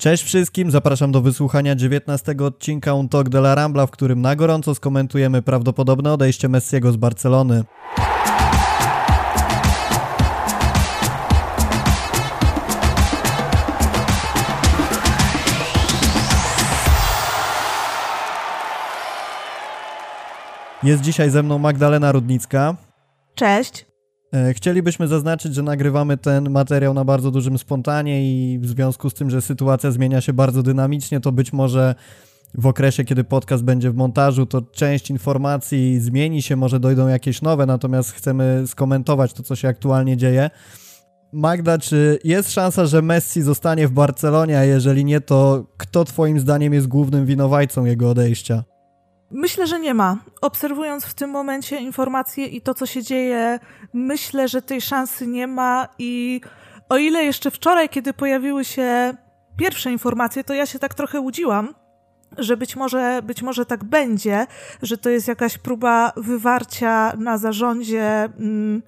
Cześć wszystkim, zapraszam do wysłuchania 19 odcinka Un Talk de la Rambla, w którym na gorąco skomentujemy prawdopodobne odejście Messiego z Barcelony. Jest dzisiaj ze mną Magdalena Rudnicka. Cześć. E, chcielibyśmy zaznaczyć, że nagrywamy ten materiał na bardzo dużym spontanie i w związku z tym, że sytuacja zmienia się bardzo dynamicznie, to być może w okresie, kiedy podcast będzie w montażu, to część informacji zmieni się, może dojdą jakieś nowe, natomiast chcemy skomentować to, co się aktualnie dzieje. Magda, czy jest szansa, że Messi zostanie w Barcelonie, a jeżeli nie, to kto Twoim zdaniem jest głównym winowajcą jego odejścia? Myślę, że nie ma. Obserwując w tym momencie informacje i to, co się dzieje, myślę, że tej szansy nie ma i o ile jeszcze wczoraj, kiedy pojawiły się pierwsze informacje, to ja się tak trochę łudziłam, że być może, być może tak będzie, że to jest jakaś próba wywarcia na zarządzie mm,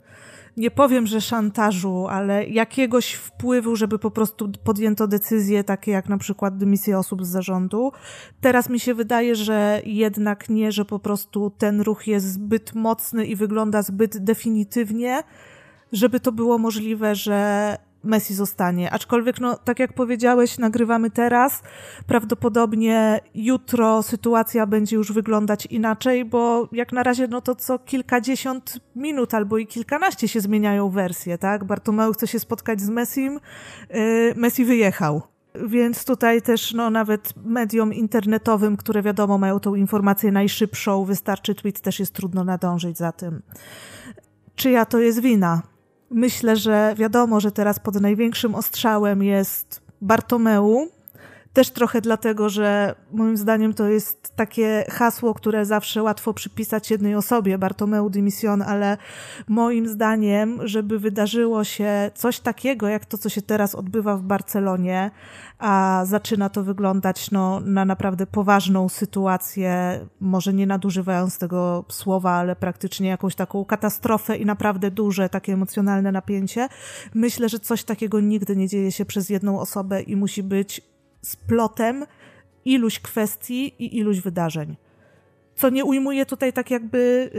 nie powiem, że szantażu, ale jakiegoś wpływu, żeby po prostu podjęto decyzje takie jak na przykład dymisję osób z zarządu. Teraz mi się wydaje, że jednak nie, że po prostu ten ruch jest zbyt mocny i wygląda zbyt definitywnie, żeby to było możliwe, że Messi zostanie. Aczkolwiek, no, tak jak powiedziałeś, nagrywamy teraz. Prawdopodobnie jutro sytuacja będzie już wyglądać inaczej, bo jak na razie, no to co kilkadziesiąt minut albo i kilkanaście się zmieniają wersje, tak? Bartomeu chce się spotkać z Messim, yy, Messi wyjechał. Więc tutaj też, no, nawet mediom internetowym, które wiadomo mają tą informację najszybszą, wystarczy tweet, też jest trudno nadążyć za tym. Czyja to jest wina? Myślę, że wiadomo, że teraz pod największym ostrzałem jest Bartomeu. Też trochę dlatego, że moim zdaniem to jest takie hasło, które zawsze łatwo przypisać jednej osobie, Bartomeu Dimission, ale moim zdaniem, żeby wydarzyło się coś takiego, jak to, co się teraz odbywa w Barcelonie, a zaczyna to wyglądać no, na naprawdę poważną sytuację, może nie nadużywając tego słowa, ale praktycznie jakąś taką katastrofę i naprawdę duże takie emocjonalne napięcie. Myślę, że coś takiego nigdy nie dzieje się przez jedną osobę i musi być splotem iluś kwestii i iluś wydarzeń co nie ujmuje tutaj tak jakby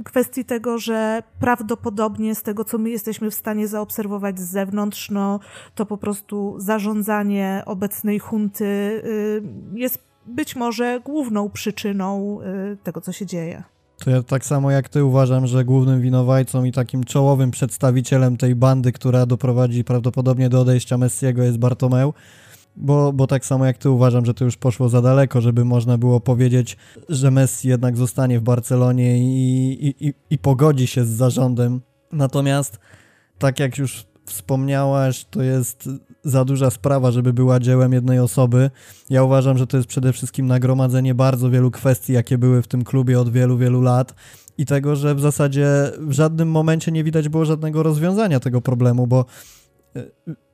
y, kwestii tego, że prawdopodobnie z tego, co my jesteśmy w stanie zaobserwować z zewnątrz, no to po prostu zarządzanie obecnej hunty y, jest być może główną przyczyną y, tego, co się dzieje. To ja tak samo jak ty uważam, że głównym winowajcą i takim czołowym przedstawicielem tej bandy, która doprowadzi prawdopodobnie do odejścia Messiego jest Bartomeu bo, bo tak samo jak ty uważam, że to już poszło za daleko, żeby można było powiedzieć, że Messi jednak zostanie w Barcelonie i, i, i, i pogodzi się z zarządem. Natomiast, tak jak już wspomniałaś, to jest za duża sprawa, żeby była dziełem jednej osoby. Ja uważam, że to jest przede wszystkim nagromadzenie bardzo wielu kwestii, jakie były w tym klubie od wielu, wielu lat i tego, że w zasadzie w żadnym momencie nie widać było żadnego rozwiązania tego problemu, bo e,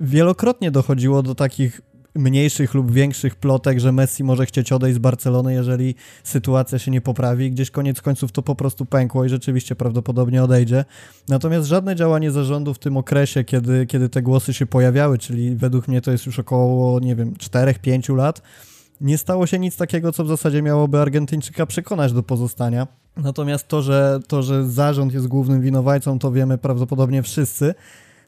wielokrotnie dochodziło do takich mniejszych lub większych plotek, że Messi może chcieć odejść z Barcelony, jeżeli sytuacja się nie poprawi. Gdzieś koniec końców to po prostu pękło i rzeczywiście prawdopodobnie odejdzie. Natomiast żadne działanie zarządu w tym okresie, kiedy, kiedy te głosy się pojawiały, czyli według mnie to jest już około, nie wiem, 4-5 lat, nie stało się nic takiego, co w zasadzie miałoby Argentyńczyka przekonać do pozostania. Natomiast to, że, to, że zarząd jest głównym winowajcą, to wiemy prawdopodobnie wszyscy.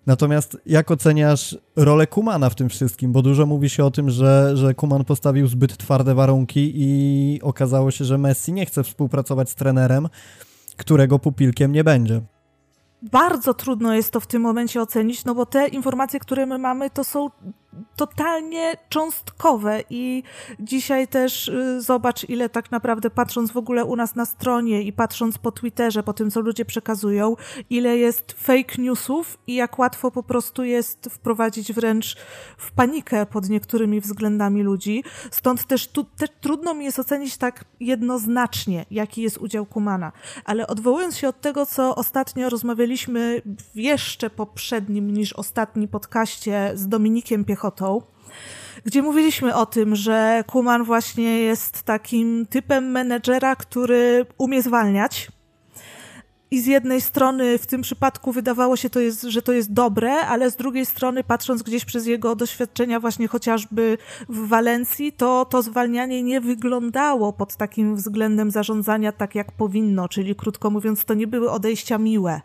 Natomiast jak oceniasz rolę Kumana w tym wszystkim? Bo dużo mówi się o tym, że, że Kuman postawił zbyt twarde warunki i okazało się, że Messi nie chce współpracować z trenerem, którego pupilkiem nie będzie. Bardzo trudno jest to w tym momencie ocenić, no bo te informacje, które my mamy, to są totalnie cząstkowe i dzisiaj też y, zobacz, ile tak naprawdę patrząc w ogóle u nas na stronie i patrząc po Twitterze, po tym, co ludzie przekazują, ile jest fake newsów i jak łatwo po prostu jest wprowadzić wręcz w panikę pod niektórymi względami ludzi. Stąd też, tu, też trudno mi jest ocenić tak jednoznacznie, jaki jest udział Kumana. Ale odwołując się od tego, co ostatnio rozmawialiśmy w jeszcze poprzednim niż ostatni podcaście z Dominikiem Piechotą, piechotą, gdzie mówiliśmy o tym, że Kuman właśnie jest takim typem menedżera, który umie zwalniać. I z jednej strony w tym przypadku wydawało się, to jest, że to jest dobre, ale z drugiej strony, patrząc gdzieś przez jego doświadczenia, właśnie chociażby w Walencji, to to zwalnianie nie wyglądało pod takim względem zarządzania tak, jak powinno. Czyli krótko mówiąc, to nie były odejścia miłe.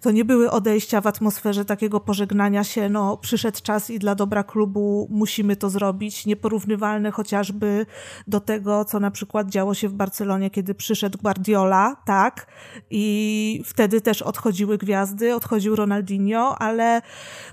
To nie były odejścia w atmosferze takiego pożegnania się, no przyszedł czas i dla dobra klubu musimy to zrobić. Nieporównywalne chociażby do tego, co na przykład działo się w Barcelonie, kiedy przyszedł Guardiola, tak, i wtedy też odchodziły gwiazdy, odchodził Ronaldinho, ale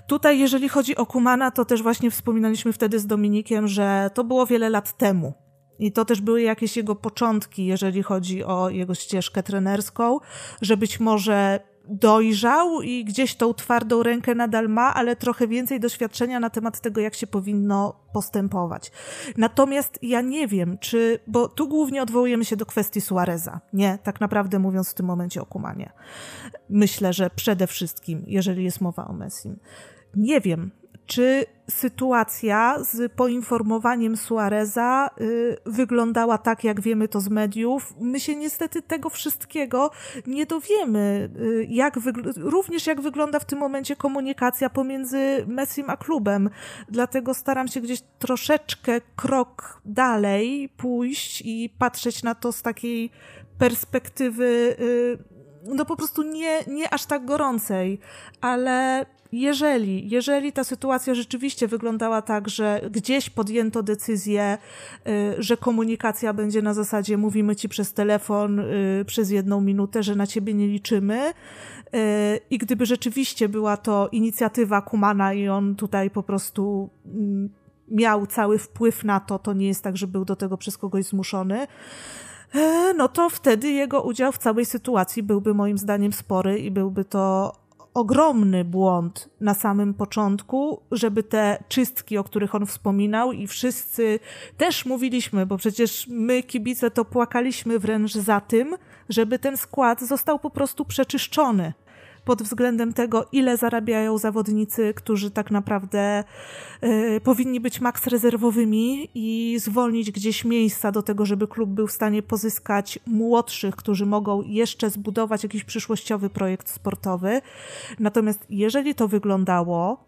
tutaj, jeżeli chodzi o Kumana, to też właśnie wspominaliśmy wtedy z Dominikiem, że to było wiele lat temu. I to też były jakieś jego początki, jeżeli chodzi o jego ścieżkę trenerską, że być może dojrzał i gdzieś tą twardą rękę nadal ma, ale trochę więcej doświadczenia na temat tego, jak się powinno postępować. Natomiast ja nie wiem, czy, bo tu głównie odwołujemy się do kwestii Suareza. Nie, tak naprawdę mówiąc w tym momencie o Kumanie. Myślę, że przede wszystkim, jeżeli jest mowa o Messim. Nie wiem, czy sytuacja z poinformowaniem Suareza y, wyglądała tak, jak wiemy to z mediów. My się niestety tego wszystkiego nie dowiemy, y, jak również jak wygląda w tym momencie komunikacja pomiędzy Messim a klubem. Dlatego staram się gdzieś troszeczkę krok dalej pójść i patrzeć na to z takiej perspektywy y, no po prostu nie, nie aż tak gorącej, ale jeżeli, jeżeli ta sytuacja rzeczywiście wyglądała tak, że gdzieś podjęto decyzję, y, że komunikacja będzie na zasadzie mówimy ci przez telefon y, przez jedną minutę, że na ciebie nie liczymy, y, i gdyby rzeczywiście była to inicjatywa Kumana i on tutaj po prostu mm, miał cały wpływ na to, to nie jest tak, że był do tego przez kogoś zmuszony, no to wtedy jego udział w całej sytuacji byłby moim zdaniem spory i byłby to ogromny błąd na samym początku, żeby te czystki, o których on wspominał i wszyscy też mówiliśmy, bo przecież my kibice to płakaliśmy wręcz za tym, żeby ten skład został po prostu przeczyszczony pod względem tego, ile zarabiają zawodnicy, którzy tak naprawdę y, powinni być maks rezerwowymi i zwolnić gdzieś miejsca do tego, żeby klub był w stanie pozyskać młodszych, którzy mogą jeszcze zbudować jakiś przyszłościowy projekt sportowy. Natomiast jeżeli to wyglądało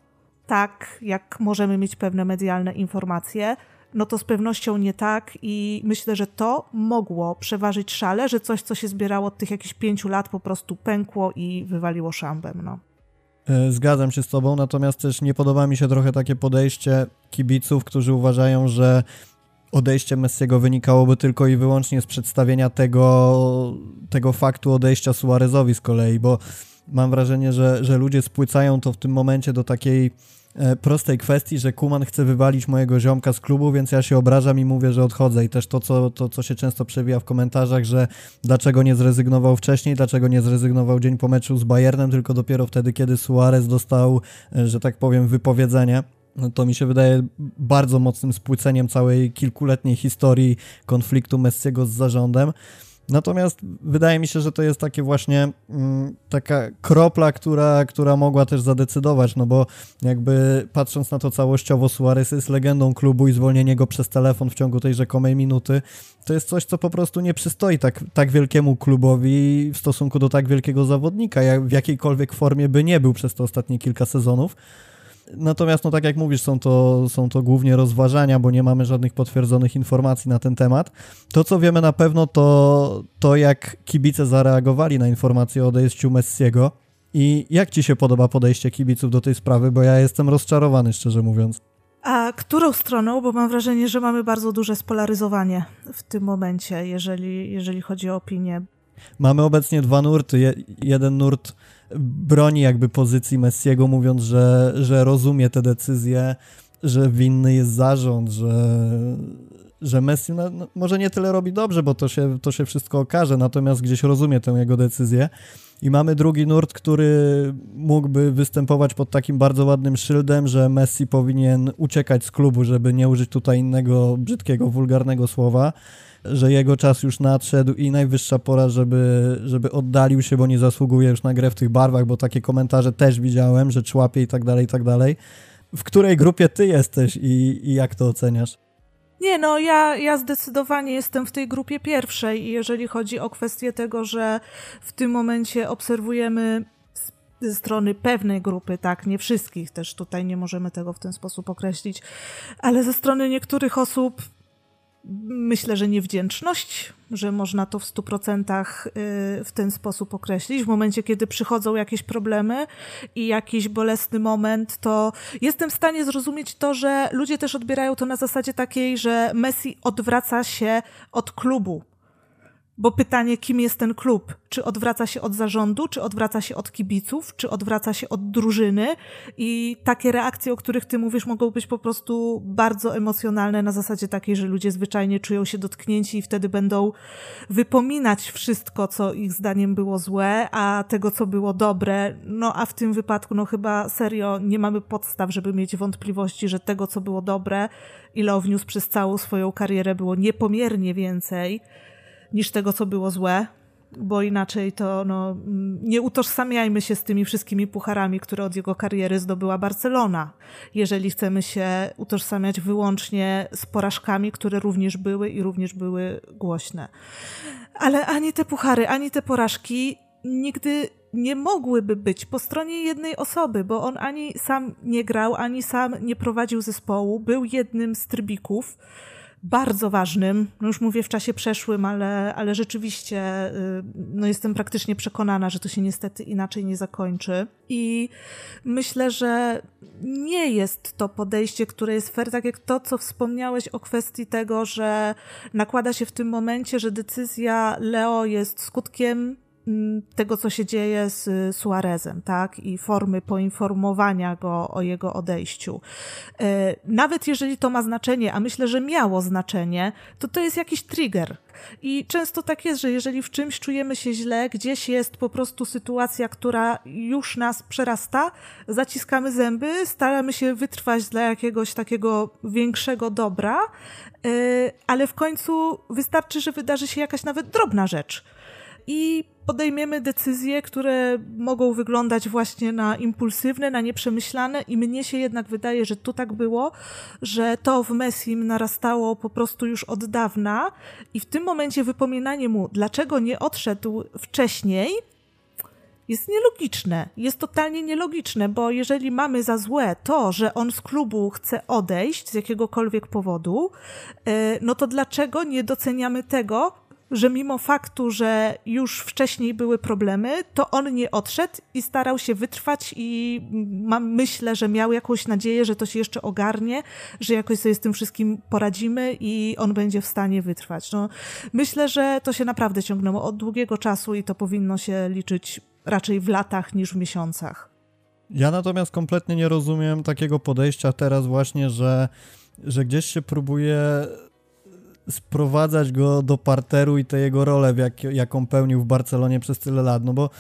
tak, jak możemy mieć pewne medialne informacje, no to z pewnością nie tak i myślę, że to mogło przeważyć szale, że coś, co się zbierało od tych jakichś pięciu lat po prostu pękło i wywaliło szambem, no. E, zgadzam się z Tobą, natomiast też nie podoba mi się trochę takie podejście kibiców, którzy uważają, że odejście Messiego wynikałoby tylko i wyłącznie z przedstawienia tego, tego faktu odejścia Suarezowi z kolei, bo mam wrażenie, że, że ludzie spłycają to w tym momencie do takiej prostej kwestii, że Kuman chce wywalić mojego ziomka z klubu, więc ja się obrażam i mówię, że odchodzę. I też to, co, to, co się często przewija w komentarzach, że dlaczego nie zrezygnował wcześniej, dlaczego nie zrezygnował dzień po meczu z Bayernem, tylko dopiero wtedy, kiedy Suarez dostał, e, że tak powiem, wypowiedzenie. No to mi się wydaje bardzo mocnym spłyceniem całej kilkuletniej historii konfliktu Messiego z zarządem. Natomiast wydaje mi się, że to jest takie właśnie mm, taka kropla, która, która mogła też zadecydować, no bo jakby patrząc na to całościowo, Suarez jest legendą klubu i zwolnienie go przez telefon w ciągu tej rzekomej minuty, to jest coś, co po prostu nie przystoi tak, tak wielkiemu klubowi w stosunku do tak wielkiego zawodnika, jak w jakiejkolwiek formie by nie był przez te ostatnie kilka sezonów. Natomiast, no tak jak mówisz, są to, są to głównie rozważania, bo nie mamy żadnych potwierdzonych informacji na ten temat. To, co wiemy na pewno, to to, jak kibice zareagowali na informację o odejściu Messiego. I jak ci się podoba podejście kibiców do tej sprawy, bo ja jestem rozczarowany, szczerze mówiąc. A którą stroną? Bo mam wrażenie, że mamy bardzo duże spolaryzowanie w tym momencie, jeżeli, jeżeli chodzi o opinię. Mamy obecnie dwa nurty. Je, jeden nurt broni jakby pozycji Messiego, mówiąc, że, że rozumie te decyzje, że winny jest zarząd, że, że Messi no, no, może nie tyle robi dobrze, bo to się, to się wszystko okaże, natomiast gdzieś rozumie tę jego decyzję. I mamy drugi nurt, który mógłby występować pod takim bardzo ładnym szyldem, że Messi powinien uciekać z klubu, żeby nie użyć tutaj innego brzydkiego, wulgarnego słowa że jego czas już nadszedł i najwyższa pora, żeby, żeby oddalił się, bo nie zasługuje już na grę w tych barwach, bo takie komentarze też widziałem, że człapie i tak dalej, i tak dalej. W której grupie ty jesteś i, i jak to oceniasz? Nie, no ja, ja zdecydowanie jestem w tej grupie pierwszej i jeżeli chodzi o kwestię tego, że w tym momencie obserwujemy ze strony pewnej grupy, tak, nie wszystkich też tutaj nie możemy tego w ten sposób określić, ale ze strony niektórych osób myślę, że niewdzięczność, że można to w stu procentach y, w ten sposób określić. W momencie, kiedy przychodzą jakieś problemy i jakiś bolesny moment, to jestem w stanie zrozumieć to, że ludzie też odbierają to na zasadzie takiej, że Messi odwraca się od klubu, bo pytanie, kim jest ten klub? Czy odwraca się od zarządu, czy odwraca się od kibiców, czy odwraca się od drużyny? I takie reakcje, o których ty mówisz, mogą być po prostu bardzo emocjonalne na zasadzie takiej, że ludzie zwyczajnie czują się dotknięci i wtedy będą wypominać wszystko, co ich zdaniem było złe, a tego, co było dobre. No a w tym wypadku, no chyba serio nie mamy podstaw, żeby mieć wątpliwości, że tego, co było dobre, ile wniósł przez całą swoją karierę, było niepomiernie więcej niż tego, co było złe, bo inaczej to no, nie utożsamiajmy się z tymi wszystkimi pucharami, które od jego kariery zdobyła Barcelona, jeżeli chcemy się utożsamiać wyłącznie z porażkami, które również były i również były głośne. Ale ani te puchary, ani te porażki nigdy nie mogłyby być po stronie jednej osoby, bo on ani sam nie grał, ani sam nie prowadził zespołu, był jednym z trybików bardzo ważnym, no już mówię w czasie przeszłym, ale, ale rzeczywiście y, no jestem praktycznie przekonana, że to się niestety inaczej nie zakończy. I myślę, że nie jest to podejście, które jest fair, tak jak to, co wspomniałeś o kwestii tego, że nakłada się w tym momencie, że decyzja Leo jest skutkiem tego, co się dzieje z Suarezem, tak? I formy poinformowania go o jego odejściu. E, nawet jeżeli to ma znaczenie, a myślę, że miało znaczenie, to to jest jakiś trigger. I często tak jest, że jeżeli w czymś czujemy się źle, gdzieś jest po prostu sytuacja, która już nas przerasta, zaciskamy zęby, staramy się wytrwać dla jakiegoś takiego większego dobra, e, ale w końcu wystarczy, że wydarzy się jakaś nawet drobna rzecz i podejmiemy decyzje, które mogą wyglądać właśnie na impulsywne, na nieprzemyślane i mnie się jednak wydaje, że tu tak było, że to w Messim narastało po prostu już od dawna i w tym momencie wypominanie mu, dlaczego nie odszedł wcześniej, jest nielogiczne. Jest totalnie nielogiczne, bo jeżeli mamy za złe to, że on z klubu chce odejść z jakiegokolwiek powodu, e, no to dlaczego nie doceniamy tego, że mimo faktu, że już wcześniej były problemy, to on nie odszedł i starał się wytrwać i mam, myślę, że miał jakąś nadzieję, że to się jeszcze ogarnie, że jakoś sobie z tym wszystkim poradzimy i on będzie w stanie wytrwać. No, myślę, że to się naprawdę ciągnęło od długiego czasu i to powinno się liczyć raczej w latach niż w miesiącach. Ja natomiast kompletnie nie rozumiem takiego podejścia teraz właśnie, że, że gdzieś się próbuje sprowadzać go do parteru i tę jego rolę, jak, jaką pełnił w Barcelonie przez tyle lat, no bo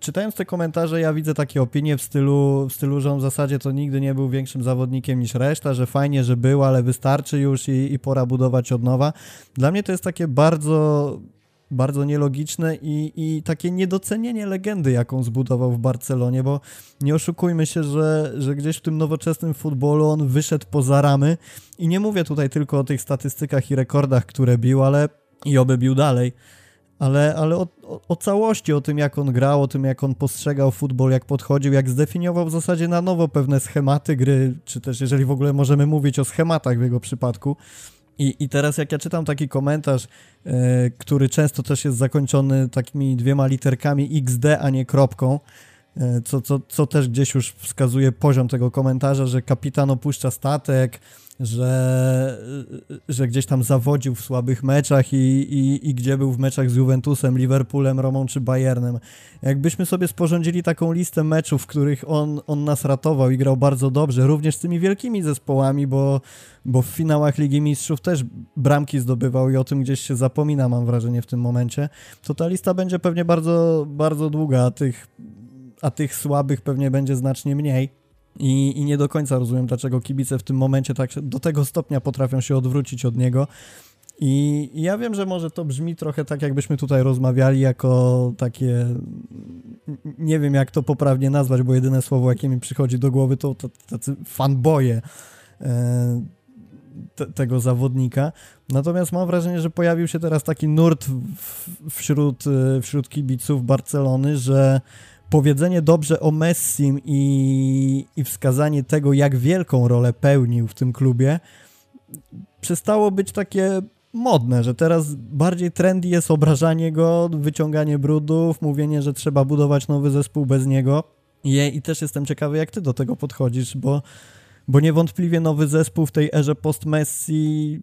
czytając te komentarze, ja widzę takie opinie w stylu, w stylu, że on w zasadzie to nigdy nie był większym zawodnikiem niż reszta, że fajnie, że był, ale wystarczy już i, i pora budować od nowa. Dla mnie to jest takie bardzo bardzo nielogiczne i, i takie niedocenienie legendy, jaką zbudował w Barcelonie, bo nie oszukujmy się, że, że gdzieś w tym nowoczesnym futbolu on wyszedł poza ramy. I nie mówię tutaj tylko o tych statystykach i rekordach, które bił, ale i oby bił dalej, ale, ale o, o, o, całości, o tym jak on grał, o tym jak on postrzegał futbol, jak podchodził, jak zdefiniował w zasadzie na nowo pewne schematy gry, czy też jeżeli w ogóle możemy mówić o schematach w jego przypadku, i, I teraz jak ja czytam taki komentarz, e, który często też jest zakończony takimi dwiema literkami XD, a nie kropką, e, co, co, co też gdzieś już wskazuje poziom tego komentarza, że kapitan opuszcza statek, że, że gdzieś tam zawodził w słabych meczach i, i, i gdzie był w meczach z Juventusem, Liverpoolem, Romą czy Bayernem. Jakbyśmy sobie sporządzili taką listę meczów, w których on, on nas ratował i grał bardzo dobrze, również z tymi wielkimi zespołami, bo, bo w finałach Ligi Mistrzów też bramki zdobywał i o tym gdzieś się zapomina, mam wrażenie, w tym momencie, to ta lista będzie pewnie bardzo, bardzo długa, a tych, a tych słabych pewnie będzie znacznie mniej. I, I, nie do końca rozumiem, dlaczego kibice w tym momencie tak do tego stopnia potrafią się odwrócić od niego. I, ja wiem, że może to brzmi trochę tak, jakbyśmy tutaj rozmawiali jako takie. Nie wiem, jak to poprawnie nazwać, bo jedyne słowo, jakie mi przychodzi do głowy, to, to tacy fanboje. E, te, tego zawodnika. Natomiast mam wrażenie, że pojawił się teraz taki nurt w, wśród, e, wśród kibiców Barcelony, że powiedzenie dobrze o Messim i, i wskazanie tego, jak wielką rolę pełnił w tym klubie, przestało być takie modne, że teraz bardziej trendy jest obrażanie go, wyciąganie brudów, mówienie, że trzeba budować nowy zespół bez niego. I, i też jestem ciekawy, jak ty do tego podchodzisz, bo, bo niewątpliwie nowy zespół w tej erze post-Messi,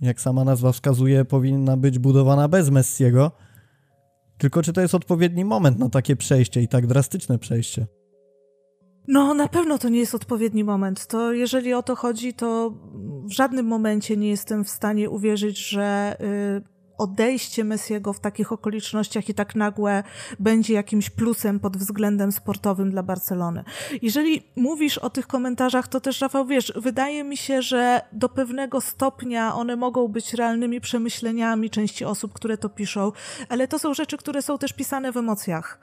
jak sama nazwa wskazuje, powinna być budowana bez Messiego. Tylko czy to jest odpowiedni moment na takie przejście i tak drastyczne przejście? No, na pewno to nie jest odpowiedni moment. To jeżeli o to chodzi, to w żadnym momencie nie jestem w stanie uwierzyć, że y, odejście Messiego w takich okolicznościach i tak nagłe będzie jakimś plusem pod względem sportowym dla Barcelony. Jeżeli mówisz o tych komentarzach, to też, Rafał, wiesz, wydaje mi się, że do pewnego stopnia one mogą być realnymi przemyśleniami części osób, które to piszą, ale to są rzeczy, które są też pisane w emocjach.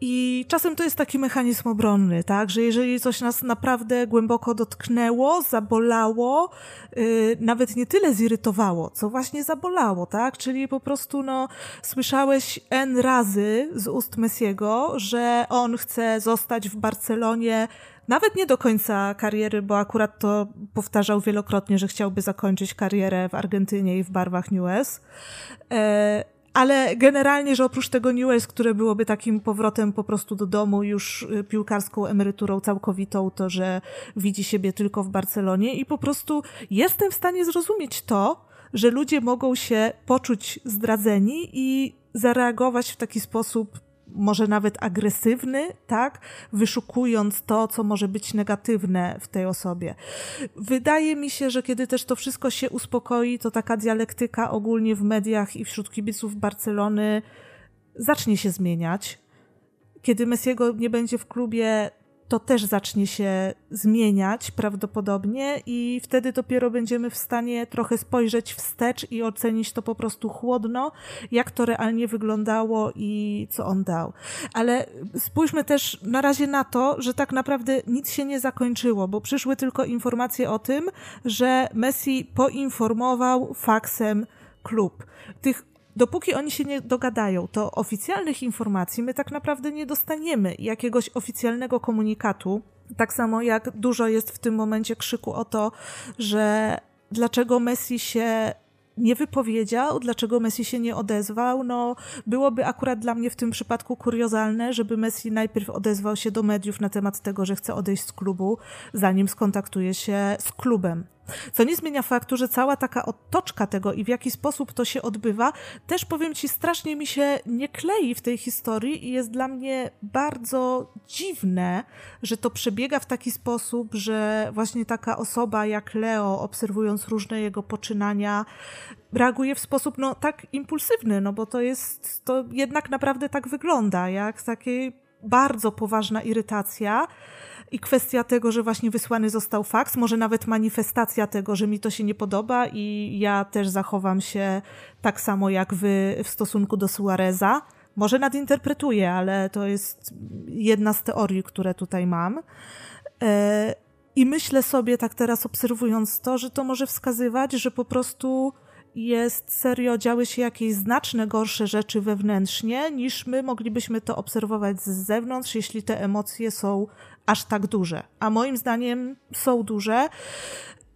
I czasem to jest taki mechanizm obronny, tak, że jeżeli coś nas naprawdę głęboko dotknęło, zabolało, yy, nawet nie tyle zirytowało, co właśnie zabolało, tak, po prostu no, słyszałeś N razy z ust Messiego, że on chce zostać w Barcelonie nawet nie do końca kariery, bo akurat to powtarzał wielokrotnie, że chciałby zakończyć karierę w Argentynie i w barwach New West. E, ale generalnie, że oprócz tego New West, które byłoby takim powrotem po prostu do domu, już y, piłkarską emeryturą całkowitą, to że widzi siebie tylko w Barcelonie i po prostu jestem w stanie zrozumieć to, że ludzie mogą się poczuć zdradzeni i zareagować w taki sposób, może nawet agresywny, tak? Wyszukując to, co może być negatywne w tej osobie. Wydaje mi się, że kiedy też to wszystko się uspokoi, to taka dialektyka ogólnie w mediach i wśród kibiców Barcelony zacznie się zmieniać. Kiedy Messiego nie będzie w klubie, to też zacznie się zmieniać prawdopodobnie i wtedy dopiero będziemy w stanie trochę spojrzeć wstecz i ocenić to po prostu chłodno, jak to realnie wyglądało i co on dał. Ale spójrzmy też na razie na to, że tak naprawdę nic się nie zakończyło, bo przyszły tylko informacje o tym, że Messi poinformował faksem klub. Tych dopóki oni się nie dogadają, to oficjalnych informacji my tak naprawdę nie dostaniemy, jakiegoś oficjalnego komunikatu. Tak samo jak dużo jest w tym momencie krzyku o to, że dlaczego Messi się nie wypowiedział, dlaczego Messi się nie odezwał. No, byłoby akurat dla mnie w tym przypadku kuriozalne, żeby Messi najpierw odezwał się do mediów na temat tego, że chce odejść z klubu, zanim skontaktuje się z klubem. Co nie zmienia faktu, że cała taka otoczka tego i w jaki sposób to się odbywa, też powiem ci, strasznie mi się nie klei w tej historii i jest dla mnie bardzo dziwne, że to przebiega w taki sposób, że właśnie taka osoba jak Leo, obserwując różne jego poczynania, reaguje w sposób no tak impulsywny, no bo to jest, to jednak naprawdę tak wygląda, jak takie bardzo poważna irytacja, i kwestia tego, że właśnie wysłany został faks, może nawet manifestacja tego, że mi to się nie podoba i ja też zachowam się tak samo jak wy w stosunku do Suareza. Może nadinterpretuję, ale to jest jedna z teorii, które tutaj mam. E, I myślę sobie tak teraz obserwując to, że to może wskazywać, że po prostu jest serio działy się jakieś znaczne gorsze rzeczy wewnętrznie, niż my moglibyśmy to obserwować z zewnątrz, jeśli te emocje są aż tak duże. A moim zdaniem są duże.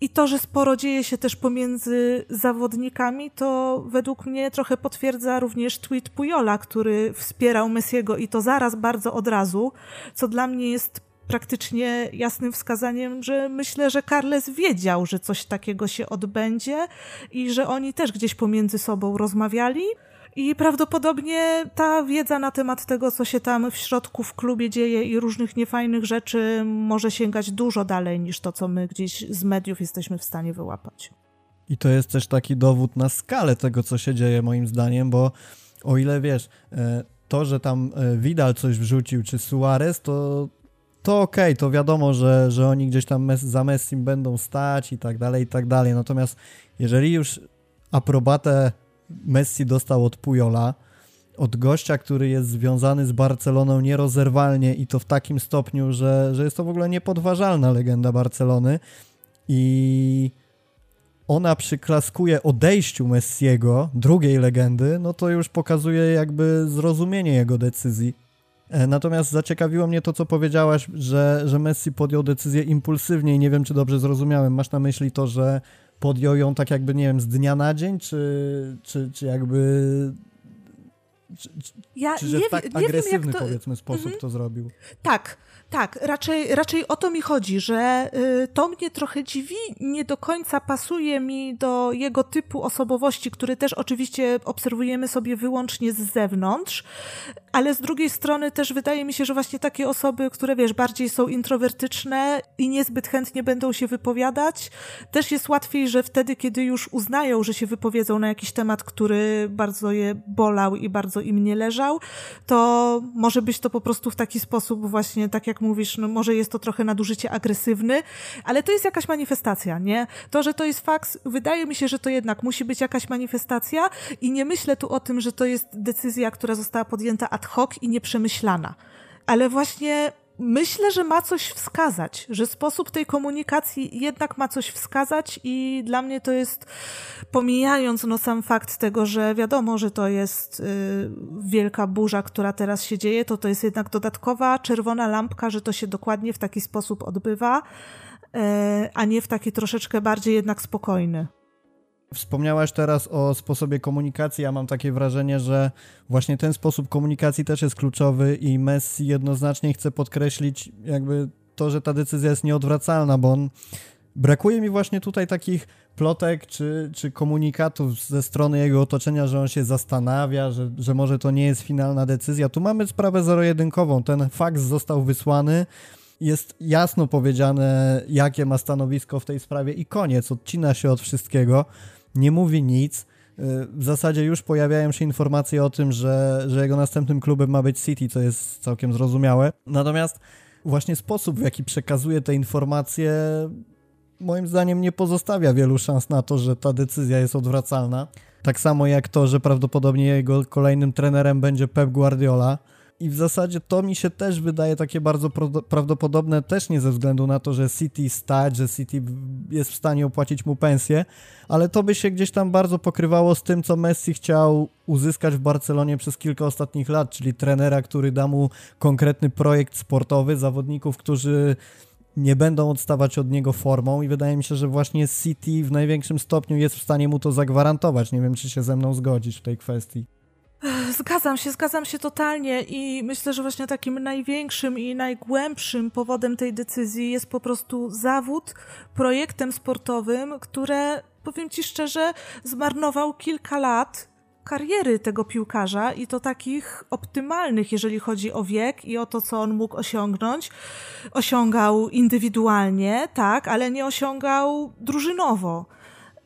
I to, że sporo dzieje się też pomiędzy zawodnikami, to według mnie trochę potwierdza również tweet Pujola, który wspierał Messiego i to zaraz, bardzo od razu, co dla mnie jest praktycznie jasnym wskazaniem, że myślę, że Carles wiedział, że coś takiego się odbędzie i że oni też gdzieś pomiędzy sobą rozmawiali. I prawdopodobnie ta wiedza na temat tego, co się tam w środku w klubie dzieje i różnych niefajnych rzeczy może sięgać dużo dalej niż to, co my gdzieś z mediów jesteśmy w stanie wyłapać. I to jest też taki dowód na skalę tego, co się dzieje, moim zdaniem, bo o ile wiesz, e, to, że tam e, Vidal coś wrzucił, czy Suarez, to, to okej, okay, to wiadomo, że, że oni gdzieś tam za Messim będą stać i tak dalej, i tak dalej. Natomiast jeżeli już aprobatę Messi dostał od Pujola, od gościa, który jest związany z Barceloną nierozerwalnie i to w takim stopniu, że, że jest to w ogóle niepodważalna legenda Barcelony i ona przyklaskuje odejściu Messiego, drugiej legendy, no to już pokazuje jakby zrozumienie jego decyzji. E, natomiast zaciekawiło mnie to, co powiedziałaś, że, że Messi podjął decyzję impulsywnie i nie wiem, czy dobrze zrozumiałem. Masz na myśli to, że podjął ją tak jakby, nie wiem, z dnia na dzień, czy, czy, czy jakby... Czy, ja czy że nie, w tak agresywny, to... powiedzmy, sposób mhm. to zrobił? Tak, tak, raczej, raczej o to mi chodzi, że y, to mnie trochę dziwi, nie do końca pasuje mi do jego typu osobowości, który też oczywiście obserwujemy sobie wyłącznie z zewnątrz, ale z drugiej strony też wydaje mi się, że właśnie takie osoby, które wiesz, bardziej są introwertyczne i niezbyt chętnie będą się wypowiadać, też jest łatwiej, że wtedy, kiedy już uznają, że się wypowiedzą na jakiś temat, który bardzo je bolał i bardzo im nie leżał, to może być to po prostu w taki sposób właśnie, tak jak mówisz, no może jest to trochę nadużycie agresywny, ale to jest jakaś manifestacja, nie? To, że to jest faks, wydaje mi się, że to jednak musi być jakaś manifestacja i nie myślę tu o tym, że to jest decyzja, która została podjęta ad hoc i nieprzemyślana. Ale właśnie myślę, że ma coś wskazać, że sposób tej komunikacji jednak ma coś wskazać i dla mnie to jest, pomijając no sam fakt tego, że wiadomo, że to jest y, wielka burza, która teraz się dzieje, to to jest jednak dodatkowa czerwona lampka, że to się dokładnie w taki sposób odbywa, y, a nie w taki troszeczkę bardziej jednak spokojny. Wspomniałaś teraz o sposobie komunikacji. Ja mam takie wrażenie, że właśnie ten sposób komunikacji też jest kluczowy i Messi jednoznacznie chce podkreślić jakby to, że ta decyzja jest nieodwracalna, bo on brakuje mi właśnie tutaj takich plotek czy, czy komunikatów ze strony jego otoczenia, że on się zastanawia, że, że może to nie jest finalna decyzja. Tu mamy sprawę zero-jedynkową. Ten faks został wysłany jest jasno powiedziane, jakie ma stanowisko w tej sprawie i koniec, odcina się od wszystkiego nie mówi nic. Y, w zasadzie już pojawiają się informacje o tym, że, że jego następnym klubem ma być City, co jest całkiem zrozumiałe. Natomiast właśnie sposób, w jaki przekazuje te informacje, moim zdaniem nie pozostawia wielu szans na to, że ta decyzja jest odwracalna. Tak samo jak to, że prawdopodobnie jego kolejnym trenerem będzie Pep Guardiola i w zasadzie to mi się też wydaje takie bardzo prawdopodobne, też nie ze względu na to, że City stać, że City jest w stanie opłacić mu pensję, ale to by się gdzieś tam bardzo pokrywało z tym, co Messi chciał uzyskać w Barcelonie przez kilka ostatnich lat, czyli trenera, który da mu konkretny projekt sportowy, zawodników, którzy nie będą odstawać od niego formą i wydaje mi się, że właśnie City w największym stopniu jest w stanie mu to zagwarantować. Nie wiem, czy się ze mną zgodzisz w tej kwestii. Zgadzam się, zgadzam się totalnie i myślę, że właśnie takim największym i najgłębszym powodem tej decyzji jest po prostu zawód projektem sportowym, które, powiem Ci szczerze, zmarnował kilka lat kariery tego piłkarza i to takich optymalnych, jeżeli chodzi o wiek i o to, co on mógł osiągnąć. Osiągał indywidualnie, tak, ale nie osiągał drużynowo.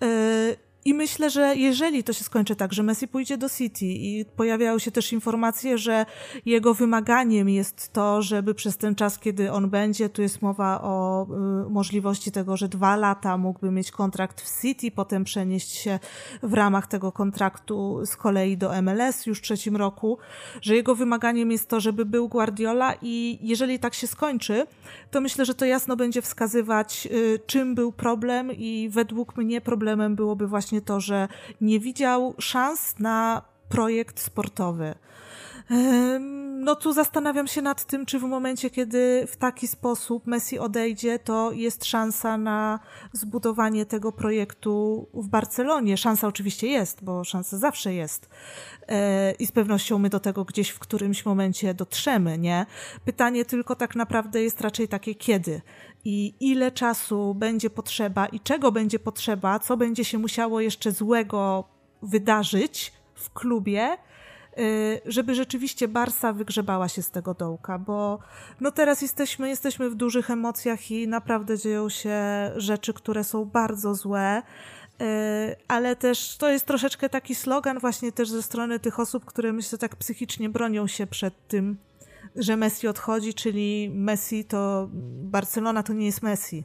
Yy, i myślę, że jeżeli to się skończy tak, że Messi pójdzie do City i pojawiają się też informacje, że jego wymaganiem jest to, żeby przez ten czas, kiedy on będzie, tu jest mowa o y, możliwości tego, że dwa lata mógłby mieć kontrakt w City, potem przenieść się w ramach tego kontraktu z kolei do MLS już w trzecim roku, że jego wymaganiem jest to, żeby był Guardiola i jeżeli tak się skończy, to myślę, że to jasno będzie wskazywać, y, czym był problem i według mnie problemem byłoby właśnie właśnie to, że nie widział szans na projekt sportowy. No tu zastanawiam się nad tym, czy w momencie, kiedy w taki sposób Messi odejdzie, to jest szansa na zbudowanie tego projektu w Barcelonie. Szansa oczywiście jest, bo szansa zawsze jest. E, I z pewnością my do tego gdzieś w którymś momencie dotrzemy, nie? Pytanie tylko tak naprawdę jest raczej takie kiedy i ile czasu będzie potrzeba i czego będzie potrzeba, co będzie się musiało jeszcze złego wydarzyć w klubie, żeby rzeczywiście Barsa wygrzebała się z tego dołka, bo no teraz jesteśmy, jesteśmy w dużych emocjach i naprawdę dzieją się rzeczy, które są bardzo złe, y, ale też to jest troszeczkę taki slogan właśnie też ze strony tych osób, które myślę tak psychicznie bronią się przed tym, że Messi odchodzi, czyli Messi to Barcelona to nie jest Messi.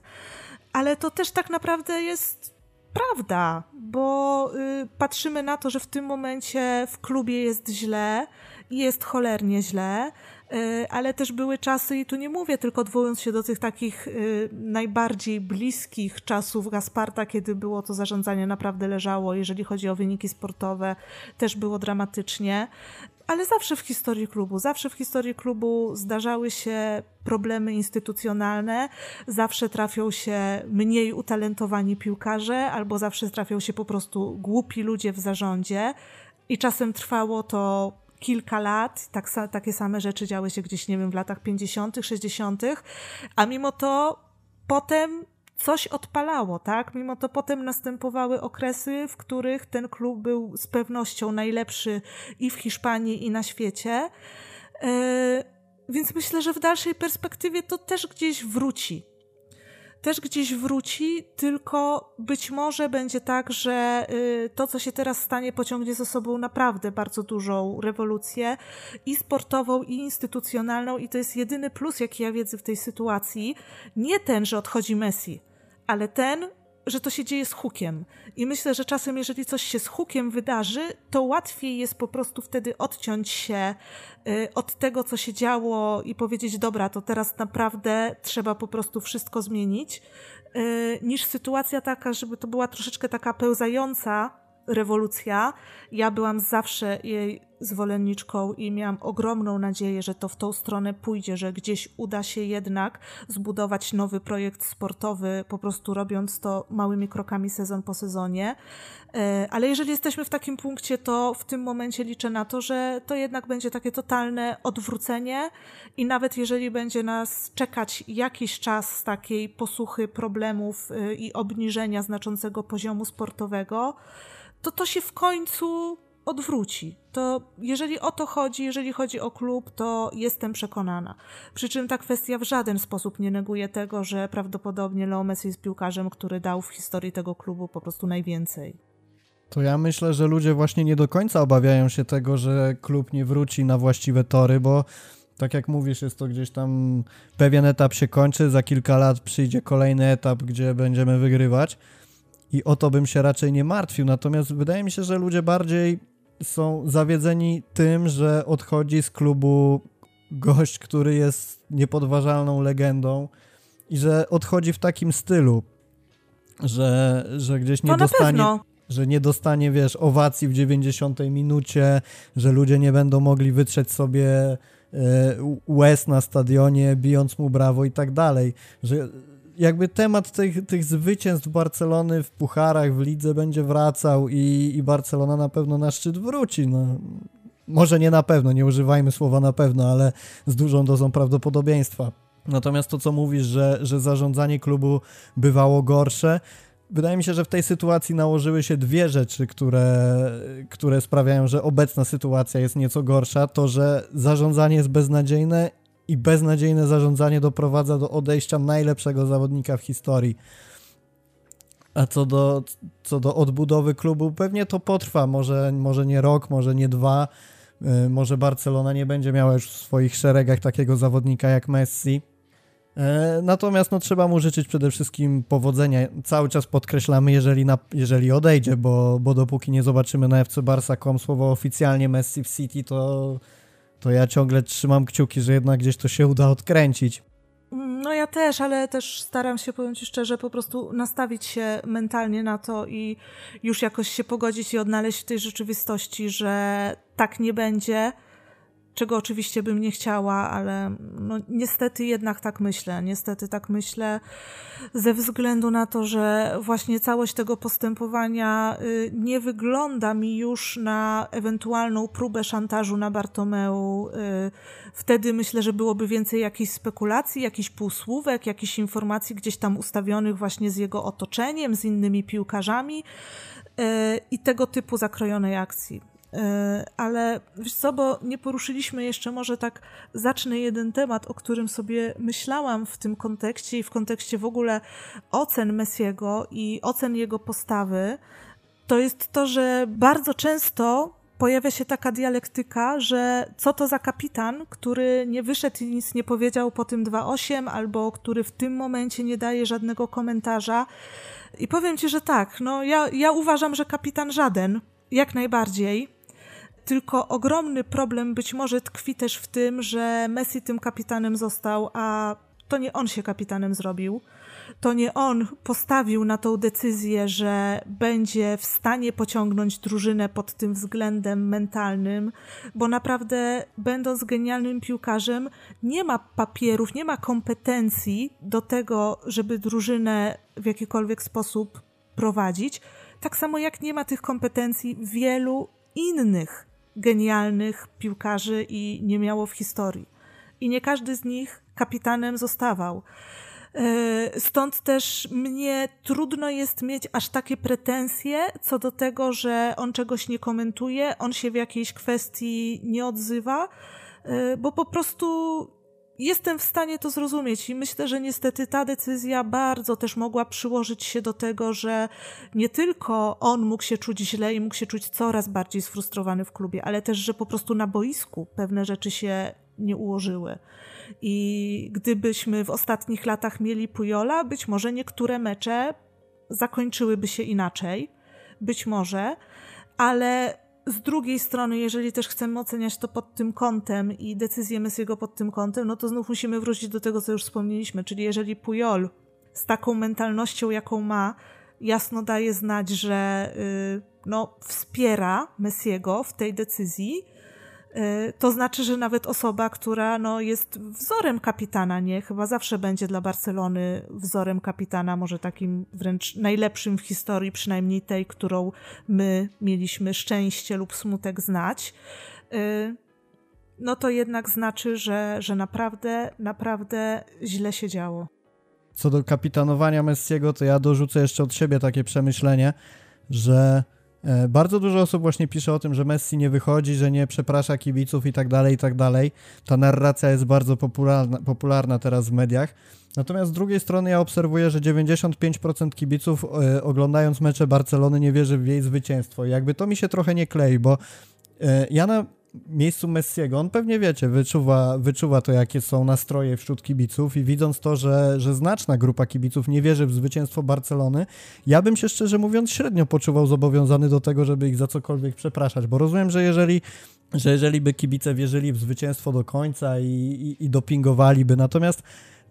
Ale to też tak naprawdę jest prawda, bo y, patrzymy na to, że w tym momencie w klubie jest źle jest cholernie źle, y, ale też były czasy, i tu nie mówię tylko odwołując się do tych takich y, najbardziej bliskich czasów Gasparta, kiedy było to zarządzanie naprawdę leżało, jeżeli chodzi o wyniki sportowe, też było dramatycznie. Ale zawsze w historii klubu, zawsze w historii klubu zdarzały się problemy instytucjonalne, zawsze trafią się mniej utalentowani piłkarze, albo zawsze trafią się po prostu głupi ludzie w zarządzie. I czasem trwało to kilka lat, tak, takie same rzeczy działy się gdzieś, nie wiem, w latach 50., 60., a mimo to potem coś odpalało, tak? Mimo to potem następowały okresy, w których ten klub był z pewnością najlepszy i w Hiszpanii, i na świecie. Yy, więc myślę, że w dalszej perspektywie to też gdzieś wróci też gdzieś wróci, tylko być może będzie tak, że y, to, co się teraz stanie, pociągnie ze sobą naprawdę bardzo dużą rewolucję i sportową, i instytucjonalną, i to jest jedyny plus, jaki ja widzę w tej sytuacji. Nie ten, że odchodzi Messi, ale ten, że to się dzieje z hukiem. I myślę, że czasem, jeżeli coś się z hukiem wydarzy, to łatwiej jest po prostu wtedy odciąć się y, od tego, co się działo i powiedzieć: Dobra, to teraz naprawdę trzeba po prostu wszystko zmienić, y, niż sytuacja taka, żeby to była troszeczkę taka pełzająca rewolucja. Ja byłam zawsze jej zwolenniczką i miałam ogromną nadzieję, że to w tą stronę pójdzie, że gdzieś uda się jednak zbudować nowy projekt sportowy, po prostu robiąc to małymi krokami sezon po sezonie. E, ale jeżeli jesteśmy w takim punkcie, to w tym momencie liczę na to, że to jednak będzie takie totalne odwrócenie i nawet jeżeli będzie nas czekać jakiś czas takiej posłuchy problemów e, i obniżenia znaczącego poziomu sportowego, to to się w końcu odwróci. To jeżeli o to chodzi, jeżeli chodzi o klub, to jestem przekonana. Przy czym ta kwestia w żaden sposób nie neguje tego, że prawdopodobnie Leo Messi jest piłkarzem, który dał w historii tego klubu po prostu najwięcej. To ja myślę, że ludzie właśnie nie do końca obawiają się tego, że klub nie wróci na właściwe tory, bo tak jak mówisz, jest to gdzieś tam pewien etap się kończy, za kilka lat przyjdzie kolejny etap, gdzie będziemy wygrywać i o to bym się raczej nie martwił. Natomiast wydaje mi się, że ludzie bardziej są zawiedzeni tym, że odchodzi z klubu gość, który jest niepodważalną legendą i że odchodzi w takim stylu, że, że gdzieś nie dostanie że nie dostanie, wiesz, owacji w 90 minucie, że ludzie nie będą mogli wytrzeć sobie e, łez na stadionie, bijąc mu brawo i tak dalej, że jakby temat tych, tych zwycięstw Barcelony w pucharach, w lidze będzie wracał i, i Barcelona na pewno na szczyt wróci. No, może nie na pewno, nie używajmy słowa na pewno, ale z dużą dozą prawdopodobieństwa. Natomiast to, co mówisz, że, że zarządzanie klubu bywało gorsze, wydaje mi się, że w tej sytuacji nałożyły się dwie rzeczy, które, które sprawiają, że obecna sytuacja jest nieco gorsza. To, że zarządzanie jest beznadziejne i beznadziejne zarządzanie doprowadza do odejścia najlepszego zawodnika w historii. A co do, co do odbudowy klubu, pewnie to potrwa, może, może nie rok, może nie dwa, y, może Barcelona nie będzie miała już w swoich szeregach takiego zawodnika jak Messi. E, natomiast no, trzeba mu życzyć przede wszystkim powodzenia. Cały czas podkreślamy, jeżeli, na, jeżeli odejdzie, bo, bo dopóki nie zobaczymy na FC Barca.com słowo oficjalnie Messi w City, to to ja ciągle trzymam kciuki, że jednak gdzieś to się uda odkręcić. No ja też, ale też staram się, powiem Ci szczerze, po prostu nastawić się mentalnie na to i już jakoś się pogodzić i odnaleźć w tej rzeczywistości, że tak nie będzie czego oczywiście bym nie chciała, ale no, niestety jednak tak myślę. Niestety tak myślę ze względu na to, że właśnie całość tego postępowania y, nie wygląda mi już na ewentualną próbę szantażu na Bartomeu. Y, wtedy myślę, że byłoby więcej jakichś spekulacji, jakichś półsłówek, jakichś informacji gdzieś tam ustawionych właśnie z jego otoczeniem, z innymi piłkarzami y, i tego typu zakrojonej akcji. E, ale wiesz co, bo nie poruszyliśmy jeszcze, może tak zacznę jeden temat, o którym sobie myślałam w tym kontekście i w kontekście w ogóle ocen Messiego i ocen jego postawy, to jest to, że bardzo często pojawia się taka dialektyka, że co to za kapitan, który nie wyszedł i nic nie powiedział po tym 2.8, albo który w tym momencie nie daje żadnego komentarza. I powiem ci, że tak, no ja, ja uważam, że kapitan żaden, jak najbardziej. Tylko ogromny problem być może tkwi też w tym, że Messi tym kapitanem został, a to nie on się kapitanem zrobił to nie on postawił na tą decyzję, że będzie w stanie pociągnąć drużynę pod tym względem mentalnym, bo naprawdę, będąc genialnym piłkarzem, nie ma papierów, nie ma kompetencji do tego, żeby drużynę w jakikolwiek sposób prowadzić. Tak samo jak nie ma tych kompetencji wielu innych genialnych piłkarzy i nie miało w historii. I nie każdy z nich kapitanem zostawał. E, stąd też mnie trudno jest mieć aż takie pretensje co do tego, że on czegoś nie komentuje, on się w jakiejś kwestii nie odzywa, e, bo po prostu jestem w stanie to zrozumieć i myślę, że niestety ta decyzja bardzo też mogła przyłożyć się do tego, że nie tylko on mógł się czuć źle i mógł się czuć coraz bardziej sfrustrowany w klubie, ale też, że po prostu na boisku pewne rzeczy się nie ułożyły. I gdybyśmy w ostatnich latach mieli Pujola, być może niektóre mecze zakończyłyby się inaczej. Być może, ale z drugiej strony, jeżeli też chcemy oceniać to pod tym kątem i decyzję Messiego pod tym kątem, no to znów musimy wrócić do tego, co już wspomnieliśmy, czyli jeżeli Pujol z taką mentalnością, jaką ma, jasno daje znać, że yy, no, wspiera Messiego w tej decyzji, Y, to znaczy, że nawet osoba, która no, jest wzorem kapitana, nie? Chyba zawsze będzie dla Barcelony wzorem kapitana, może takim wręcz najlepszym w historii, przynajmniej tej, którą my mieliśmy szczęście lub smutek znać. Y, no to jednak znaczy, że, że naprawdę, naprawdę źle się działo. Co do kapitanowania Messiego, to ja dorzucę jeszcze od siebie takie przemyślenie, że E, bardzo dużo osób właśnie pisze o tym, że Messi nie wychodzi, że nie przeprasza kibiców i tak dalej, i tak dalej. Ta narracja jest bardzo popularna, popularna teraz w mediach. Natomiast z drugiej strony ja obserwuję, że 95% kibiców e, oglądając mecze Barcelony nie wierzy w jej zwycięstwo. I jakby to mi się trochę nie klei, bo e, ja na miejscu Messiego, on pewnie wiecie, wyczuwa, wyczuwa to, jakie są nastroje wśród kibiców i widząc to, że, że znaczna grupa kibiców nie wierzy w zwycięstwo Barcelony, ja bym się szczerze mówiąc średnio poczuwał zobowiązany do tego, żeby ich za cokolwiek przepraszać, bo rozumiem, że jeżeli że jeżeli by kibice wierzyli w zwycięstwo do końca i, i, i dopingowaliby, natomiast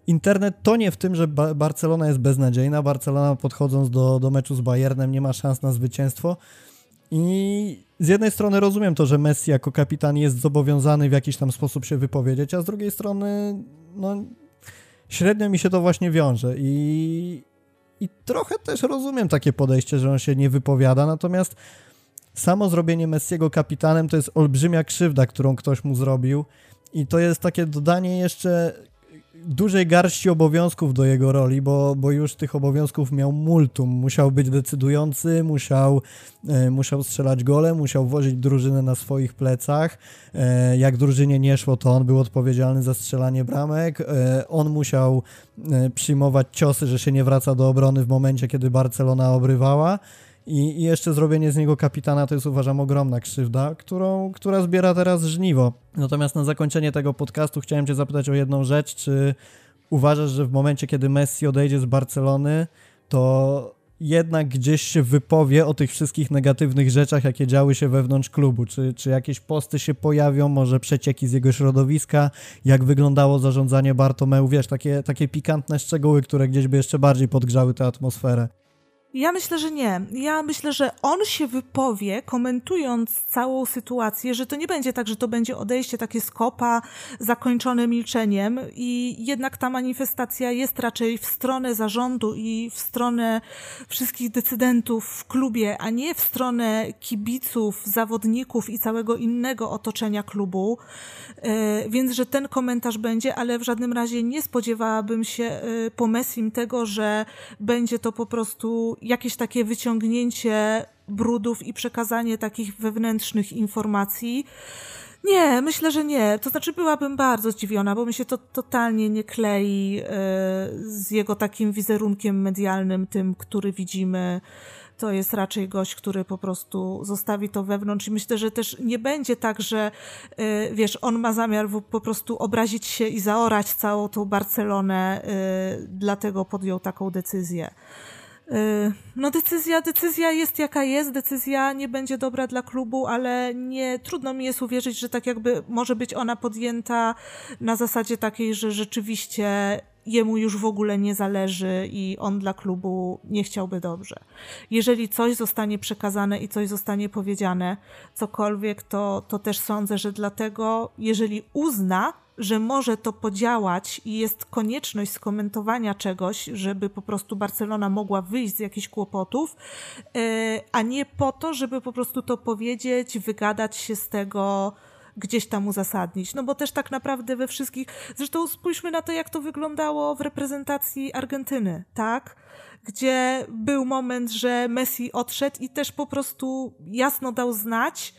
internet to nie w tym, że Barcelona jest beznadziejna, Barcelona podchodząc do, do meczu z Bayernem nie ma szans na zwycięstwo, i z jednej strony rozumiem to, że Messi jako kapitan jest zobowiązany w jakiś tam sposób się wypowiedzieć, a z drugiej strony, no, średnio mi się to właśnie wiąże. I, i trochę też rozumiem takie podejście, że on się nie wypowiada, natomiast samo zrobienie Messiego kapitanem to jest olbrzymia krzywda, którą ktoś mu zrobił. I to jest takie dodanie jeszcze dużej garści obowiązków do jego roli, bo, bo już tych obowiązków miał multum. Musiał być decydujący, musiał, e, musiał strzelać gole, musiał wozić drużynę na swoich plecach. E, jak drużynie nie szło, to on był odpowiedzialny za strzelanie bramek. E, on musiał e, przyjmować ciosy, że się nie wraca do obrony w momencie, kiedy Barcelona obrywała. I, I, jeszcze zrobienie z niego kapitana to jest uważam ogromna krzywda, którą, która zbiera teraz żniwo. Natomiast na zakończenie tego podcastu chciałem Cię zapytać o jedną rzecz. Czy uważasz, że w momencie, kiedy Messi odejdzie z Barcelony, to jednak gdzieś się wypowie o tych wszystkich negatywnych rzeczach, jakie działy się wewnątrz klubu? Czy, czy jakieś posty się pojawią, może przecieki z jego środowiska? Jak wyglądało zarządzanie Bartomeu? Wiesz, takie, takie pikantne szczegóły, które gdzieś by jeszcze bardziej podgrzały tę atmosferę. Ja myślę, że nie. Ja myślę, że on się wypowie, komentując całą sytuację, że to nie będzie tak, że to będzie odejście takie skopa, zakończone milczeniem i jednak ta manifestacja jest raczej w stronę zarządu i w stronę wszystkich decydentów w klubie, a nie w stronę kibiców, zawodników i całego innego otoczenia klubu. E, więc, że ten komentarz będzie, ale w żadnym razie nie spodziewałabym się e, po Messim tego, że będzie to po prostu jakieś takie wyciągnięcie brudów i przekazanie takich wewnętrznych informacji. Nie, myślę, że nie. To znaczy, byłabym bardzo zdziwiona, bo mi się to totalnie nie klei e, z jego takim wizerunkiem medialnym, tym, który widzimy. To jest raczej gość, który po prostu zostawi to wewnątrz i myślę, że też nie będzie tak, że e, wiesz, on ma zamiar po prostu obrazić się i zaorać całą tą Barcelonę, e, dlatego podjął taką decyzję. No decyzja, decyzja jest jaka jest, decyzja nie będzie dobra dla klubu, ale nie trudno mi jest uwierzyć, że tak jakby może być ona podjęta na zasadzie takiej, że rzeczywiście jemu już w ogóle nie zależy i on dla klubu nie chciałby dobrze. Jeżeli coś zostanie przekazane i coś zostanie powiedziane, cokolwiek, to, to też sądzę, że dlatego, jeżeli uzna, że może to podziałać i jest konieczność skomentowania czegoś, żeby po prostu Barcelona mogła wyjść z jakichś kłopotów, e, a nie po to, żeby po prostu to powiedzieć, wygadać się z tego, gdzieś tam uzasadnić. No bo też tak naprawdę we wszystkich. Zresztą spójrzmy na to, jak to wyglądało w reprezentacji Argentyny, tak? Gdzie był moment, że Messi odszedł i też po prostu jasno dał znać,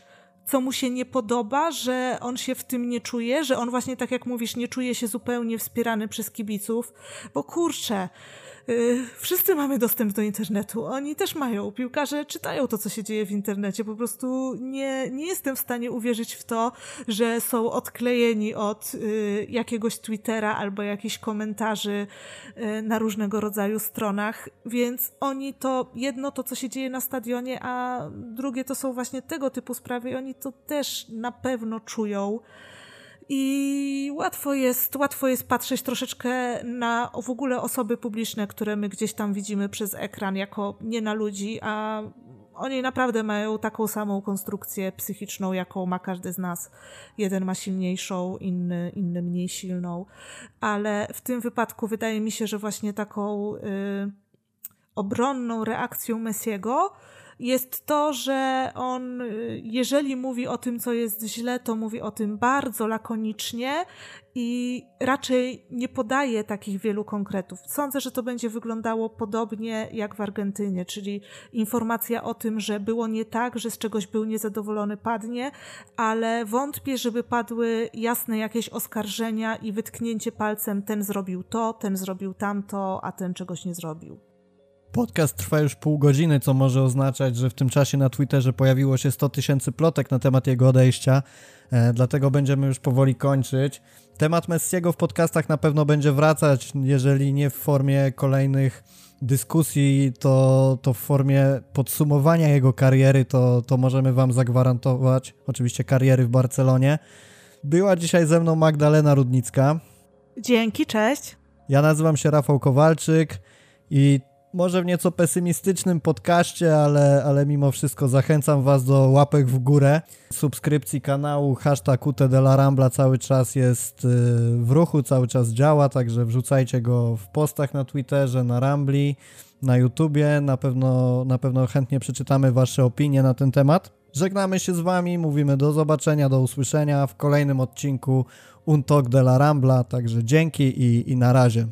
co mu się nie podoba, że on się w tym nie czuje, że on właśnie, tak jak mówisz, nie czuje się zupełnie wspierany przez kibiców, bo kurczę, Y, wszyscy mamy dostęp do internetu. Oni też mają. Piłkarze czytają to, co się dzieje w internecie. Po prostu nie, nie jestem w stanie uwierzyć w to, że są odklejeni od y, jakiegoś Twittera albo jakichś komentarzy y, na różnego rodzaju stronach. Więc oni to jedno to, co się dzieje na stadionie, a drugie to są właśnie tego typu sprawy i oni to też na pewno czują. I łatwo jest, łatwo jest patrzeć troszeczkę na w ogóle osoby publiczne, które my gdzieś tam widzimy przez ekran, jako nie na ludzi, a oni naprawdę mają taką samą konstrukcję psychiczną, jaką ma każdy z nas. Jeden ma silniejszą, inny, inny mniej silną, ale w tym wypadku wydaje mi się, że właśnie taką y, obronną reakcją Messiego jest to, że on, y, jeżeli mówi o tym, co jest źle, to mówi o tym bardzo lakonicznie i raczej nie podaje takich wielu konkretów. Sądzę, że to będzie wyglądało podobnie jak w Argentynie, czyli informacja o tym, że było nie tak, że z czegoś był niezadowolony, padnie, ale wątpię, żeby padły jasne jakieś oskarżenia i wytknięcie palcem, ten zrobił to, ten zrobił tamto, a ten czegoś nie zrobił. Podcast trwa już pół godziny, co może oznaczać, że w tym czasie na Twitterze pojawiło się 100 tysięcy plotek na temat jego odejścia, e, dlatego będziemy już powoli kończyć. Temat Messiego w podcastach na pewno będzie wracać, jeżeli nie w formie kolejnych dyskusji, to, to w formie podsumowania jego kariery, to, to możemy Wam zagwarantować, oczywiście kariery w Barcelonie. Była dzisiaj ze mną Magdalena Rudnicka. Dzięki, cześć. Ja nazywam się Rafał Kowalczyk i może w nieco pesymistycznym podcaście, ale, ale mimo wszystko zachęcam Was do łapek w górę, subskrypcji kanału, hashtag UT la Rambla cały czas jest y, w ruchu, cały czas działa, także wrzucajcie go w postach na Twitterze, na Rambli, na YouTubie, na pewno, na pewno chętnie przeczytamy Wasze opinie na ten temat. Żegnamy się z Wami, mówimy do zobaczenia, do usłyszenia w kolejnym odcinku Untok de la Rambla, także dzięki i, i na razie.